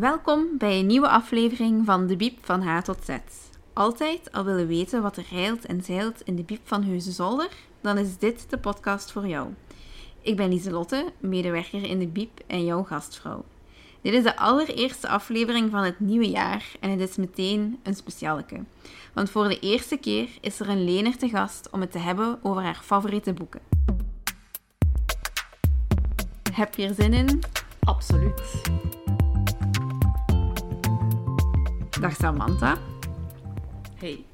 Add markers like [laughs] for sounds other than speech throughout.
Welkom bij een nieuwe aflevering van De Biep van A tot Z. Altijd al willen weten wat er rijlt en zeilt in de Biep van Heusden-Zolder? Dan is dit de podcast voor jou. Ik ben Lieselotte, medewerker in de Biep en jouw gastvrouw. Dit is de allereerste aflevering van het nieuwe jaar en het is meteen een specialeke. Want voor de eerste keer is er een lener te gast om het te hebben over haar favoriete boeken. Heb je er zin in? Absoluut. Dag Samantha. Hey.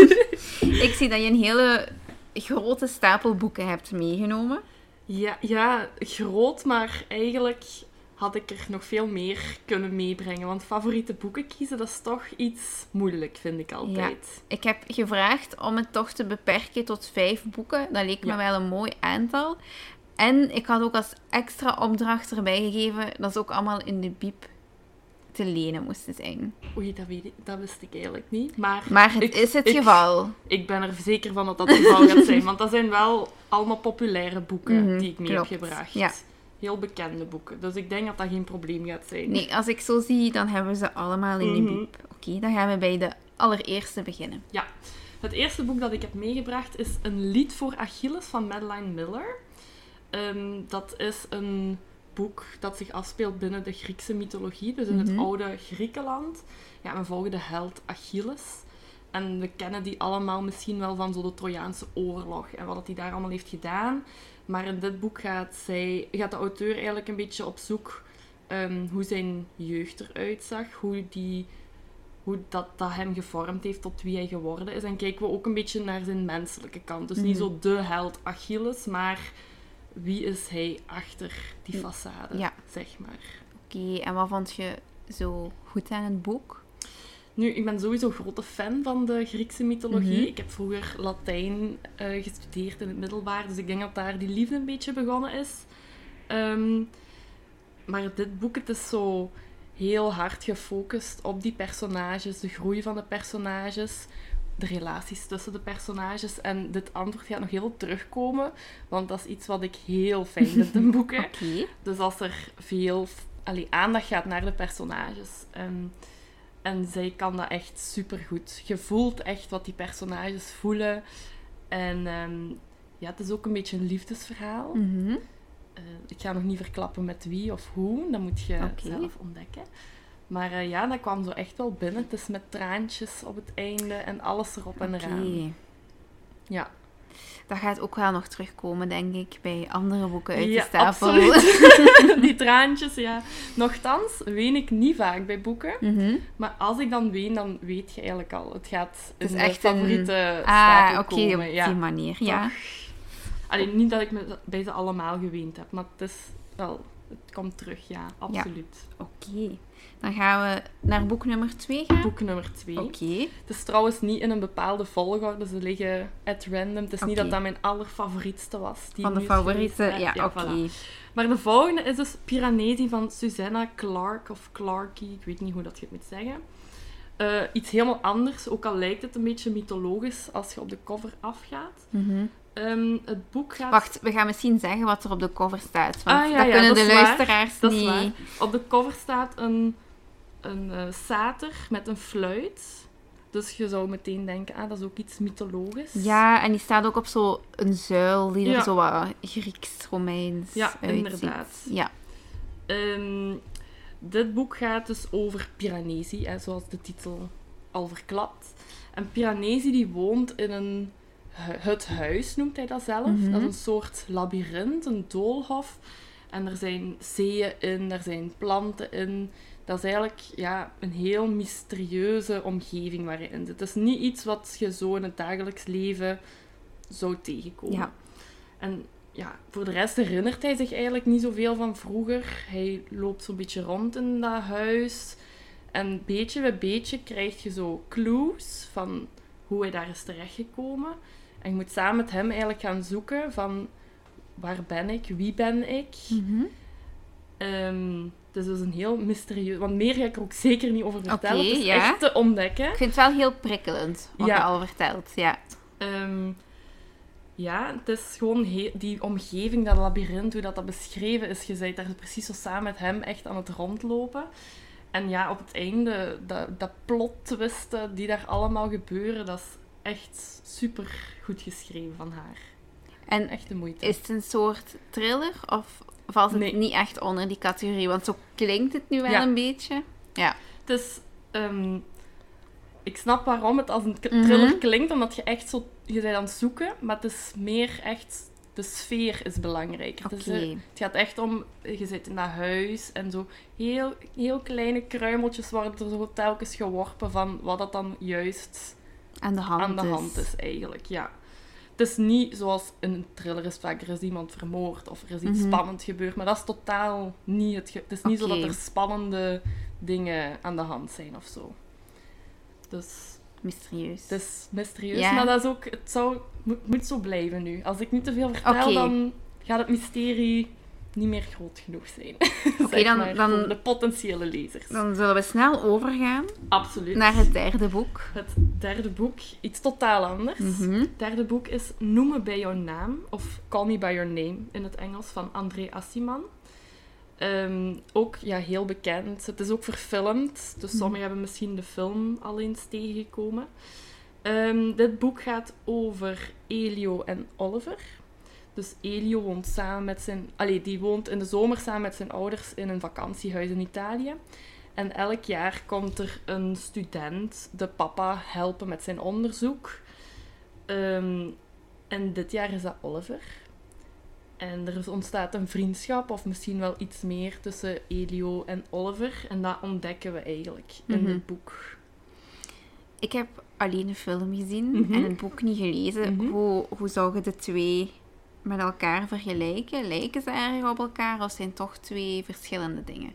[laughs] Ik zie dat je een hele grote stapel boeken hebt meegenomen. Ja, ja, groot, maar eigenlijk had ik er nog veel meer kunnen meebrengen. Want favoriete boeken kiezen, dat is toch iets moeilijk, vind ik altijd. Ik heb gevraagd om het toch te beperken tot vijf boeken. Dat leek me wel een mooi aantal. En ik had ook als extra opdracht erbij gegeven dat ze ook allemaal in de biep te lenen moesten zijn. Oei, dat, weet ik, dat wist ik eigenlijk niet. Maar, Maar het ik- is het ik- geval. Ik ben er zeker van dat dat het geval gaat zijn. Want dat zijn wel allemaal populaire boeken Mhm, die ik mee klopt. heb gebracht. Ja. Heel bekende boeken. Dus ik denk dat dat geen probleem gaat zijn. Nee, als ik zo zie, dan hebben we ze allemaal in de biep. Oké, dan gaan we bij de allereerste beginnen. Ja, het eerste boek dat ik heb meegebracht is Een lied voor Achilles van Madeline Miller. Ehm, dat is een boek dat zich afspeelt binnen de Griekse mythologie, dus in Mhm. het oude Griekenland. Ja, we volgen de held Achilles. En we kennen die allemaal misschien wel van zo de Trojaanse oorlog en wat hij daar allemaal heeft gedaan. Maar in dit boek gaat, zij, gaat de auteur eigenlijk een beetje op zoek ehm, hoe zijn jeugd eruit zag, hoe die hoe dat, dat hem gevormd heeft tot wie hij geworden is. En kijken we ook een beetje naar zijn menselijke kant. Dus niet Mhm. zo de held Achilles, maar wie is hij achter die façade, Ja. zeg maar. Oké, en wat vond je zo goed aan het boek? Nu, ik ben sowieso grote fan van de Griekse mythologie. Mhm. Ik heb vroeger Latijn eh, gestudeerd in het middelbaar, dus ik denk dat daar die liefde een beetje begonnen is. Ehm, maar dit boek, het is zo heel hard gefocust op die personages, de groei van de personages, de relaties tussen de personages. En dit antwoord gaat nog heel veel terugkomen, want dat is iets wat ik heel fijn vind in [laughs] boeken. Dus als er veel allee, aandacht gaat naar de personages. En, en zij kan dat echt supergoed. Je voelt echt wat die personages voelen. En ehm, ja, het is ook een beetje een liefdesverhaal. Mhm. Eh, ik ga nog niet verklappen met wie of hoe. Dat moet je zelf ontdekken. Maar eh, ja, dat kwam zo echt wel binnen. Het is met traantjes op het einde en alles erop en eraan. Ja. Dat gaat ook wel nog terugkomen, denk ik, bij andere boeken uit Ja, de stapel. [laughs] [laughs] die traantjes, ja. Nochtans ween ik niet vaak bij boeken. Mhm. Maar als ik dan ween, dan weet je eigenlijk al. Het gaat in echt de een- favoriete Ah, stapel oké, komen. op ja. die manier, ja. Alleen niet dat ik me bij ze allemaal geweend heb, maar het is wel... Het komt terug, ja. Absoluut. Oké. Dan gaan we naar boek nummer 2 gaan. Boek nummer twee. Oké. Het is trouwens niet in een bepaalde volgorde. Ze liggen at random. Het is niet dat dat mijn allerfavorietste was. die Van de hè. ja, oké. voilà. Maar de volgende is dus Piranesi van Susanna Clark of Clarky. Ik weet niet hoe dat je het moet zeggen. Eh, iets helemaal anders, ook al lijkt het een beetje mythologisch als je op de cover afgaat. Mhm. Ehm, het boek gaat... Wacht, we gaan misschien zeggen wat er op de cover staat. Want Ah, ja, dat ja, kunnen dat de is waar. luisteraars Dat is niet... waar. Op de cover staat een, een eh, sater met een fluit. Dus je zou meteen denken, ah, dat is ook iets mythologisch. Ja, en die staat ook op zo'n zuil die er zo wat Grieks-Romeins Ja, uitziet. inderdaad. Ja. Ehm, dit boek gaat dus over Piranesi, hè, zoals de titel al verklapt. En Piranesi die woont in een het huis, noemt hij dat zelf. Mhm. Dat is een soort labyrint, een doolhof. En er zijn zeeën in, er zijn planten in. Dat is eigenlijk ja, een heel mysterieuze omgeving waar je in zit. Het is niet iets wat je zo in het dagelijks leven zou tegenkomen. Ja. En ja, voor de rest herinnert hij zich eigenlijk niet zoveel van vroeger. Hij loopt zo'n beetje rond in dat huis. En beetje bij beetje krijg je zo clues van hoe hij daar is terechtgekomen. En je moet samen met hem eigenlijk gaan zoeken van waar ben ik, wie ben ik. Mhm. Ehm, het is dus een heel mysterieus... Want meer ga ik er ook zeker niet over vertellen. Het is ja. echt te ontdekken. Ik vind het wel heel prikkelend, wat Ja. je al vertelt. Ja. Ehm, ja, het is gewoon die omgeving, dat labyrint, hoe dat, dat beschreven is. Je bent daar precies zo samen met hem echt aan het rondlopen. En ja, op het einde, dat, dat plot twisten die daar allemaal gebeuren, dat is echt super goed geschreven van haar. En Echt de moeite. is het een soort thriller of valt het Nee. niet echt onder die categorie? Want zo klinkt het nu wel Ja. een beetje. Ja. Is... ehm, ik snap waarom het als een Mhm. thriller klinkt, omdat je echt zo... Je bent aan het zoeken, maar het is meer echt... De sfeer is. Het, is, eh, het gaat echt om... Je zit in dat huis en zo heel, heel kleine kruimeltjes worden er zo telkens geworpen van wat dat dan juist Aan de hand aan de is. hand is eigenlijk, ja. Het is niet zoals in een thriller is vaak er is iemand vermoord of er is iets Mhm. spannend gebeurd, maar dat is totaal niet het is niet zo dat er spannende dingen aan de hand zijn of zo. Dus Mysterieus. het is mysterieus, Ja. maar dat is ook, het zou, moet, moet zo blijven nu. Als ik niet te veel vertel, dan gaat het mysterie niet meer groot genoeg zijn. [laughs] Oké, dan- dan- de potentiële lezers. Dan zullen we snel overgaan Absoluut. naar het derde boek. Het derde boek, iets totaal anders. Mhm. Het derde boek is Noem me bij jouw naam, of Call Me By Your Name in het Engels, van André Assiman. Ehm, ook ja, heel bekend. Het is ook verfilmd, dus Mhm. sommigen hebben misschien de film al eens tegengekomen. Ehm, dit boek gaat over Elio en Oliver. Dus Elio woont samen met zijn... Allee, die woont in de zomer samen met zijn ouders in een vakantiehuis in Italië. En elk jaar komt er een student de papa helpen met zijn onderzoek. Ehm, en dit jaar is dat Oliver. En er ontstaat een vriendschap, of misschien wel iets meer, tussen Elio en Oliver. En dat ontdekken we eigenlijk in Mhm. dit boek. Ik heb alleen de film gezien Mhm. en het boek niet gelezen. Mhm. hoe, hoe zou je de twee met elkaar vergelijken? Lijken ze erg op elkaar of zijn toch twee verschillende dingen?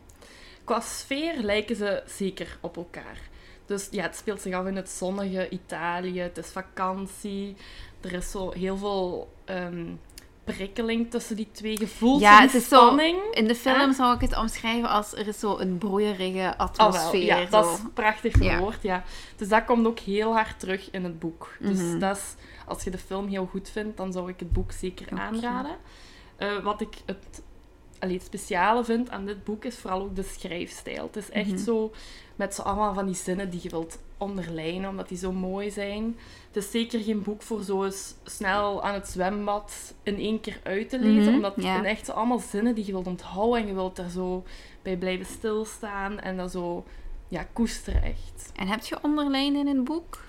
Qua sfeer lijken ze zeker op elkaar. Dus ja, het speelt zich af in het zonnige Italië. Het is vakantie. Er is zo heel veel ehm, prikkeling tussen die twee gevoelens. Ja, het is zo-. In de film Ja. zou ik het omschrijven als er is zo een broeierige Oh, wel. atmosfeer. Ja, dat is prachtig Ja. verwoord, ja. Dus dat komt ook heel hard terug in het boek. Dus Mhm. dat is, als je de film heel goed vindt, dan zou ik het boek zeker aanraden. Eh, wat ik het, allee, het speciale vind aan dit boek, is vooral ook de schrijfstijl. Het is echt Mhm. zo, met zo allemaal van die zinnen die je wilt onderlijnen, omdat die zo mooi zijn. Het is zeker geen boek voor zo eens snel aan het zwembad in één keer uit te lezen, Mhm, omdat het echt allemaal zinnen die je wilt onthouden en je wilt er zo bij blijven stilstaan en dat zo ja, koesteren echt. En heb je onderlijnd in het boek?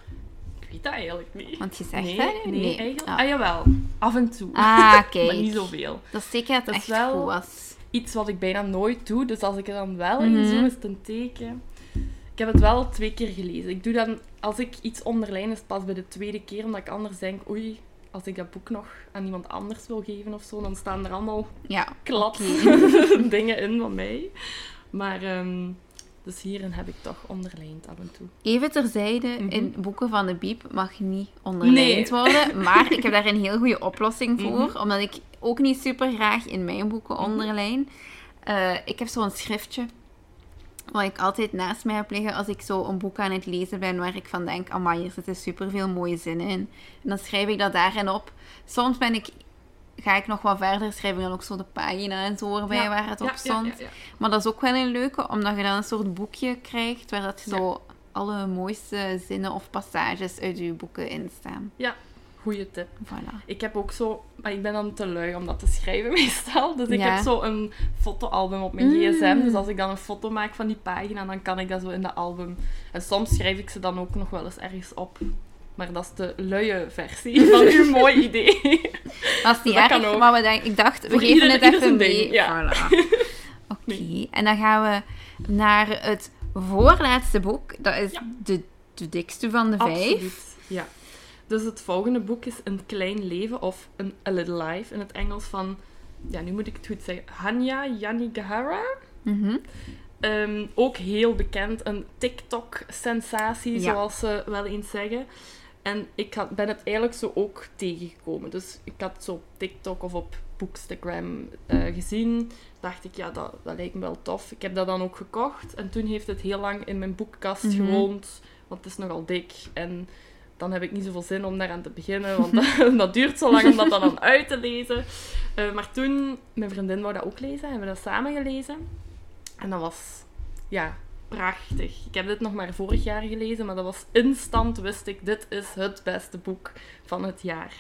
Ik weet dat eigenlijk niet. Want je zegt nee, dat nee, eigenlijk. Ah. Ah, jawel. Af en toe. Ah, [laughs] kijk. maar niet zoveel. Dat is zeker dat het Dat is echt wel- goed was. Iets wat ik bijna nooit doe, dus als ik het dan wel Mhm. eens doe, is het een teken. Ik heb het wel twee keer gelezen. Ik doe dan, als ik iets onderlijn, is het pas bij de tweede keer, omdat ik anders denk, oei, als ik dat boek nog aan iemand anders wil geven of zo, dan staan er allemaal Ja. klad [laughs] dingen in van mij. Maar, ehm, dus hierin heb ik toch onderlijnd af en toe. Even terzijde, Mhm. in boeken van de Biep mag niet onderlijnd Nee. worden. [laughs] Maar ik heb daar een heel goede oplossing voor. Mhm. Omdat ik ook niet super graag in mijn boeken onderlijn. Eh, ik heb zo'n schriftje. Wat ik altijd naast mij heb liggen als ik zo een boek aan het lezen ben. Waar ik van denk, amai, hier zitten superveel mooie zinnen in. En dan schrijf ik dat daarin op. Soms ben ik... Ga ik nog wat verder, schrijf ik dan ook zo de pagina en zo erbij Ja, waar het op Ja, ja, stond. ja, ja. Maar dat is ook wel een leuke, omdat je dan een soort boekje krijgt waar dat Ja. zo alle mooiste zinnen of passages uit je boeken in staan. Goeie tip. Voilà. Ik heb ook zo, maar ik ben dan te lui om dat te schrijven [laughs] meestal. Dus ik Ja. heb zo een fotoalbum op mijn Mm. gsm. Dus als ik dan een foto maak van die pagina, dan kan ik dat zo in de album. En soms schrijf ik ze dan ook nog wel eens ergens op. Maar dat is de luie versie [laughs] van uw mooi idee. [laughs] Dat is niet Dat erg, maar we ik dacht, we Voor geven ieder- het even mee. ding, ja. Voilà. Oké, en dan gaan we naar het voorlaatste boek. Dat is Ja. de, de dikste van de vijf. Absoluut. Ja. Dus het volgende boek is Een Klein Leven of een A Little Life in het Engels van, ja, nu moet ik het goed zeggen, Hanya Yanagihara. Mhm. Ehm, ook heel bekend, een TikTok-sensatie, Ja. zoals ze wel eens zeggen. En ik had, ben het eigenlijk zo ook tegengekomen. Dus ik had het zo op TikTok of op Bookstagram eh, gezien. Dacht ik, ja, dat, dat lijkt me wel tof. Ik heb dat dan ook gekocht. En toen heeft het heel lang in mijn boekkast Mhm. gewoond. Want het is nogal dik. En dan heb ik niet zoveel zin om daaraan te beginnen. Want [laughs] dat, dat duurt zo lang om dat dan uit te lezen. Eh, maar toen, mijn vriendin wou dat ook lezen. Hebben we dat samen gelezen. En dat was, ja, prachtig. Ik heb dit nog maar vorig jaar gelezen, maar dat was instant wist ik, dit is het beste boek van het jaar.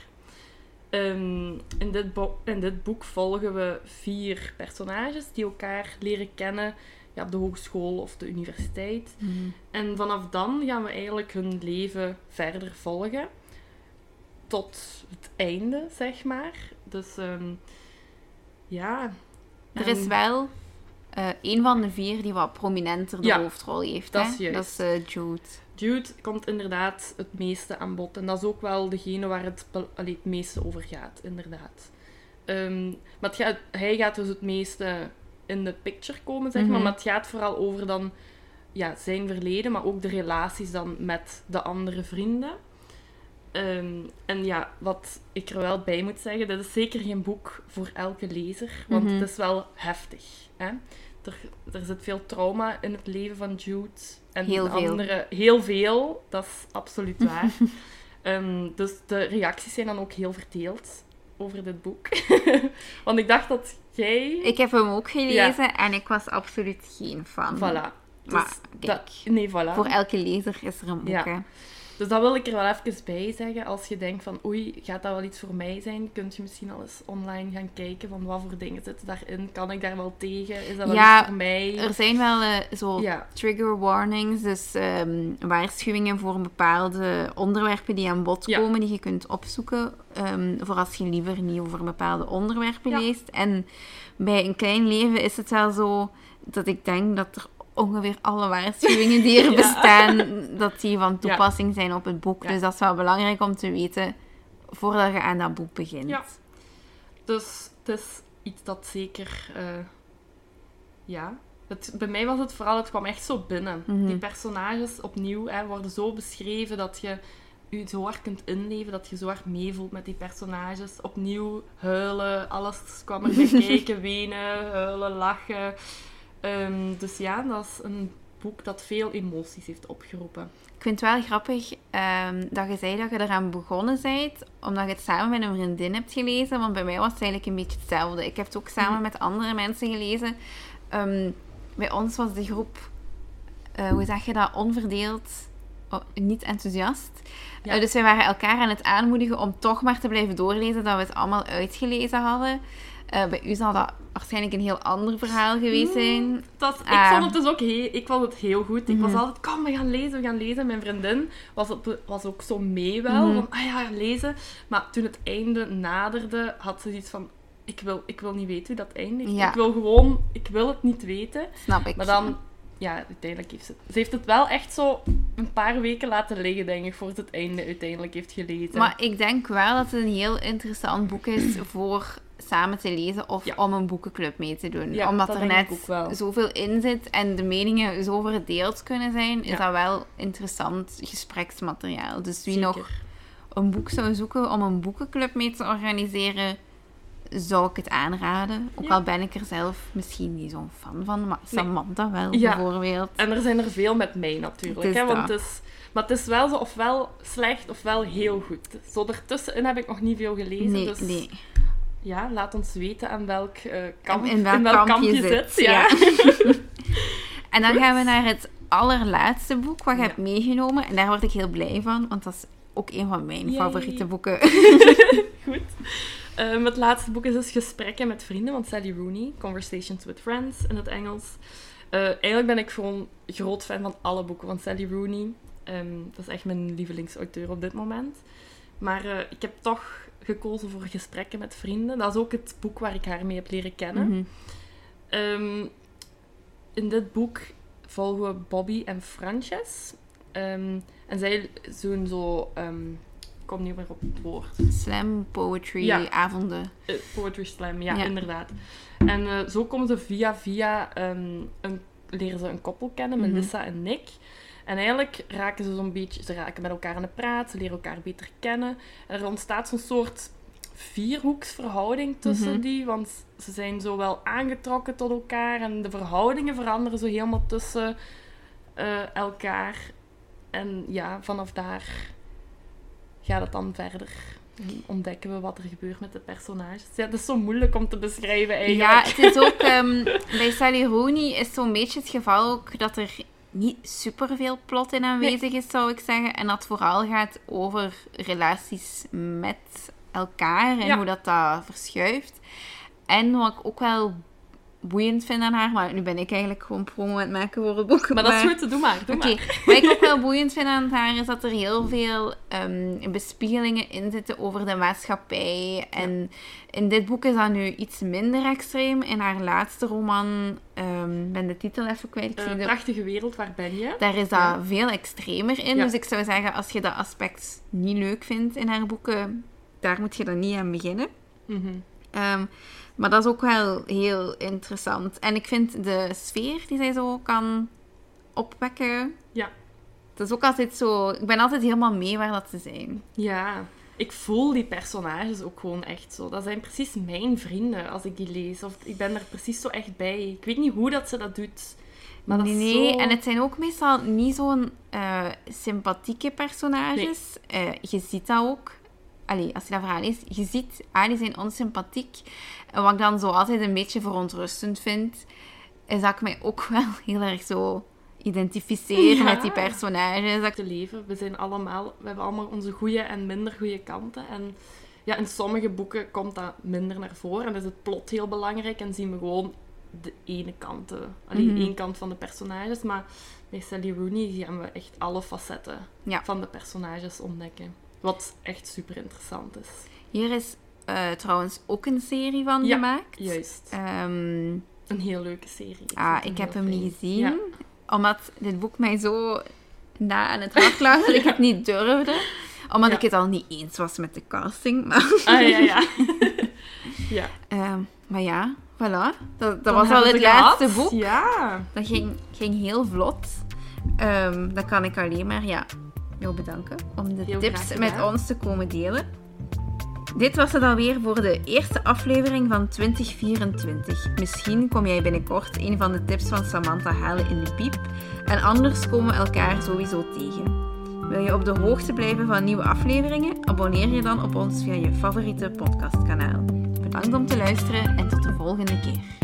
Ehm, in, dit in dit boek volgen we vier personages die elkaar leren kennen ja, op de hogeschool of de universiteit. Mhm. En vanaf dan gaan we eigenlijk hun leven verder volgen. Tot het einde, zeg maar. Dus ehm, ja. Er En- is wel eh een van de vier die wat prominenter de Ja, hoofdrol heeft. dat hè? is juist. Dat is eh, Jude. Jude komt inderdaad het meeste aan bod. En dat is ook wel degene waar het, allee, het meeste over gaat, inderdaad. Ehm, maar het gaat, hij gaat dus het meeste in de picture komen, zeg maar. Mhm. Maar het gaat vooral over dan ja, zijn verleden, maar ook de relaties dan met de andere vrienden. Ehm, en ja, wat ik er wel bij moet zeggen, dit is zeker geen boek voor elke lezer, want Mhm. het is wel heftig. Hè? Er, er zit veel trauma in het leven van Jude. En Heel de veel. andere, heel veel, dat is absoluut waar. [laughs] Ehm, dus de reacties zijn dan ook heel verdeeld over dit boek. [laughs] want ik dacht dat jij... Ik heb hem ook gelezen en ik was absoluut geen fan. Voilà. Dus Maar kijk, dat, nee, voilà. voor elke lezer is er een boek. Ja. hè. Dus dat wil ik er wel even bij zeggen. Als je denkt van oei, gaat dat wel iets voor mij zijn? Kunt je misschien al eens online gaan kijken van wat voor dingen zitten daarin? Kan ik daar wel tegen? Is dat wel Ja, iets voor mij? Er zijn wel eh, zo Ja, trigger warnings, dus ehm, waarschuwingen voor bepaalde onderwerpen die aan bod Ja. komen, die je kunt opzoeken, ehm, voor als je liever niet over bepaalde onderwerpen leest. En bij een klein leven is het wel zo dat ik denk dat er ongeveer alle waarschuwingen die er [laughs] Ja. bestaan, dat die van Ja. toepassing zijn op het boek. Ja. Dus dat is wel belangrijk om te weten voordat je aan dat boek begint. Ja. dus het is iets dat zeker... eh, ja... Het, bij mij was het vooral, het kwam echt zo binnen. Mhm. Die personages opnieuw hè, worden zo beschreven dat je je zo hard kunt inleven, dat je zo hard meevoelt met die personages. Opnieuw huilen, alles kwam erbij [laughs] kijken, wenen, huilen, lachen. Ehm, dus ja, dat is een boek dat veel emoties heeft opgeroepen. Ik vind het wel grappig ehm, dat je zei dat je eraan begonnen bent, omdat je het samen met een vriendin hebt gelezen. Want bij mij was het eigenlijk een beetje hetzelfde. Ik heb het ook samen Mhm. met andere mensen gelezen. Ehm, bij ons was de groep, eh, hoe zeg je dat, onverdeeld, oh, niet enthousiast. Ja. Eh, dus wij waren elkaar aan het aanmoedigen om toch maar te blijven doorlezen, dat we het allemaal uitgelezen hadden. Eh, bij u zal dat waarschijnlijk een heel ander verhaal geweest zijn. Dat, ik Ah. vond het dus ook heel, ik vond het heel goed. Ik was Mhm. altijd, kom, we gaan lezen, we gaan lezen. Mijn vriendin was, op, was ook zo mee wel, Mhm. van, ah ja, lezen. Maar toen het einde naderde, had ze iets van, ik wil, ik wil niet weten hoe dat eindigt. Ja. Ik wil gewoon, ik wil het niet weten. Snap ik. Maar dan, ja, uiteindelijk heeft ze Ze heeft het wel echt zo een paar weken laten liggen, denk ik, voordat het einde uiteindelijk heeft gelezen. Maar ik denk wel dat het een heel interessant boek is voor samen te lezen of Ja. om een boekenclub mee te doen. Ja, Omdat dat er net zoveel in zit en de meningen zo verdeeld kunnen zijn, is dat wel interessant gespreksmateriaal. Dus wie Zeker. nog een boek zou zoeken om een boekenclub mee te organiseren, zou ik het aanraden. Ook Ja. al ben ik er zelf misschien niet zo'n fan van, maar Nee. Samantha wel, Ja. bijvoorbeeld. En er zijn er veel met mij natuurlijk. Het Hè, want het is, maar het is wel zo ofwel slecht ofwel heel goed. Zo ertussenin heb ik nog niet veel gelezen. Nee, dus nee. Ja, laat ons weten aan welk, eh, kamp, In welk kamp je zit, Ja. [laughs] En dan gaan we naar het allerlaatste boek wat je Ja. hebt meegenomen. En daar word ik heel blij van, want dat is ook een van mijn Yay. favoriete boeken. [laughs] Goed. Ehm, het laatste boek is dus Gesprekken met Vrienden van Sally Rooney. Conversations with Friends in het Engels. Eh, eigenlijk ben ik gewoon groot fan van alle boeken van Sally Rooney. Ehm, dat is echt mijn lievelingsauteur op dit moment. Maar eh, ik heb toch gekozen voor Gesprekken met Vrienden. Dat is ook het boek waar ik haar mee heb leren kennen. Mhm. Ehm, in dit boek volgen we Bobby en Frances. Ehm, en zij doen zo... ehm, ik kom niet meer op het woord. Slam, poetry, Ja. avonden. Eh, poetry slam, ja, Ja. inderdaad. En eh, zo komen ze via via een, leren ze een koppel kennen, Mhm. Melissa en Nick. En eigenlijk raken ze zo'n beetje, ze raken met elkaar aan de praat, ze leren elkaar beter kennen. En er ontstaat zo'n soort vierhoeksverhouding tussen Mhm. die, want ze zijn zo wel aangetrokken tot elkaar en de verhoudingen veranderen zo helemaal tussen eh, elkaar. En ja, vanaf daar gaat het dan verder. En ontdekken we wat er gebeurt met de personages. Ja, het is zo moeilijk om te beschrijven Ja, eigenlijk. het is ook... ehm, bij Sally Rooney is zo'n beetje het geval ook dat er niet superveel plot in aanwezig is, zou ik zeggen. En dat vooral gaat over relaties met elkaar en Ja. hoe dat, dat verschuift. En wat ik ook wel boeiend vind aan haar, maar nu ben ik eigenlijk gewoon promo aan het maken voor het boek. Maar dat is goed te doen, maar. Doe maar. wat ik ook [laughs] wel boeiend vind aan haar is dat er heel veel ehm, bespiegelingen in zitten over de maatschappij. En in dit boek is dat nu iets minder extreem. In haar laatste roman, ehm, ik ben de titel even kwijt. Ik Eh, prachtige wereld, waar ben je? daar is dat Ja. veel extremer in. Ja. Dus ik zou zeggen, als je dat aspect niet leuk vindt in haar boeken, daar moet je dan niet aan beginnen. Mhm. Ehm, maar dat is ook wel heel interessant. En ik vind de sfeer die zij zo kan opwekken. Ja. Dat is ook altijd zo. Ik ben altijd helemaal mee waar dat ze zijn. Ja, ik voel die personages ook gewoon echt zo. Dat zijn precies mijn vrienden als ik die lees. Of ik ben er precies zo echt bij. Ik weet niet hoe dat ze dat doet. Maar dat nee, is nee. zo... En het zijn ook meestal niet zo'n eh, sympathieke personages. Eh, je ziet dat ook. Allee, als je dat verhaal leest, je ziet, ah, die zijn onsympathiek. En wat ik dan zo altijd een beetje verontrustend vind, is dat ik mij ook [laughs] wel heel erg zo identificeer Ja. met die personages. Te leven. We zijn allemaal, we hebben allemaal onze goede en minder goede kanten. En ja, in sommige boeken komt dat minder naar voren. En is het plot heel belangrijk en zien we gewoon de ene kant, alleen Mhm. één kant van de personages. Maar bij Sally Rooney gaan we echt alle facetten Ja. van de personages ontdekken. Wat echt super interessant is. Hier is eh, trouwens ook een serie van Ja, gemaakt. Juist. Ehm, Een heel leuke serie. Ik ah, ik heb hem niet gezien. Ja. Omdat dit boek mij zo na aan het hart lag dat ik het niet durfde. Omdat Ja. ik het al niet eens was met de casting. Maar, Ah, ja, ja. [laughs] ja. Ehm, maar ja, voilà. Dat, dat was al het laatste gehad. boek. Ja. Dat ging, ging heel vlot. Ehm dan kan ik alleen maar ja, bedanken om de Heel tips met ons te komen delen. Dit was het alweer voor de eerste aflevering van 2024. Misschien kom jij binnenkort een van de tips van Samantha halen in de piep. En anders komen we elkaar sowieso tegen. Wil je op de hoogte blijven van nieuwe afleveringen? Abonneer je dan op ons via je favoriete podcastkanaal. Bedankt om te luisteren en tot de volgende keer.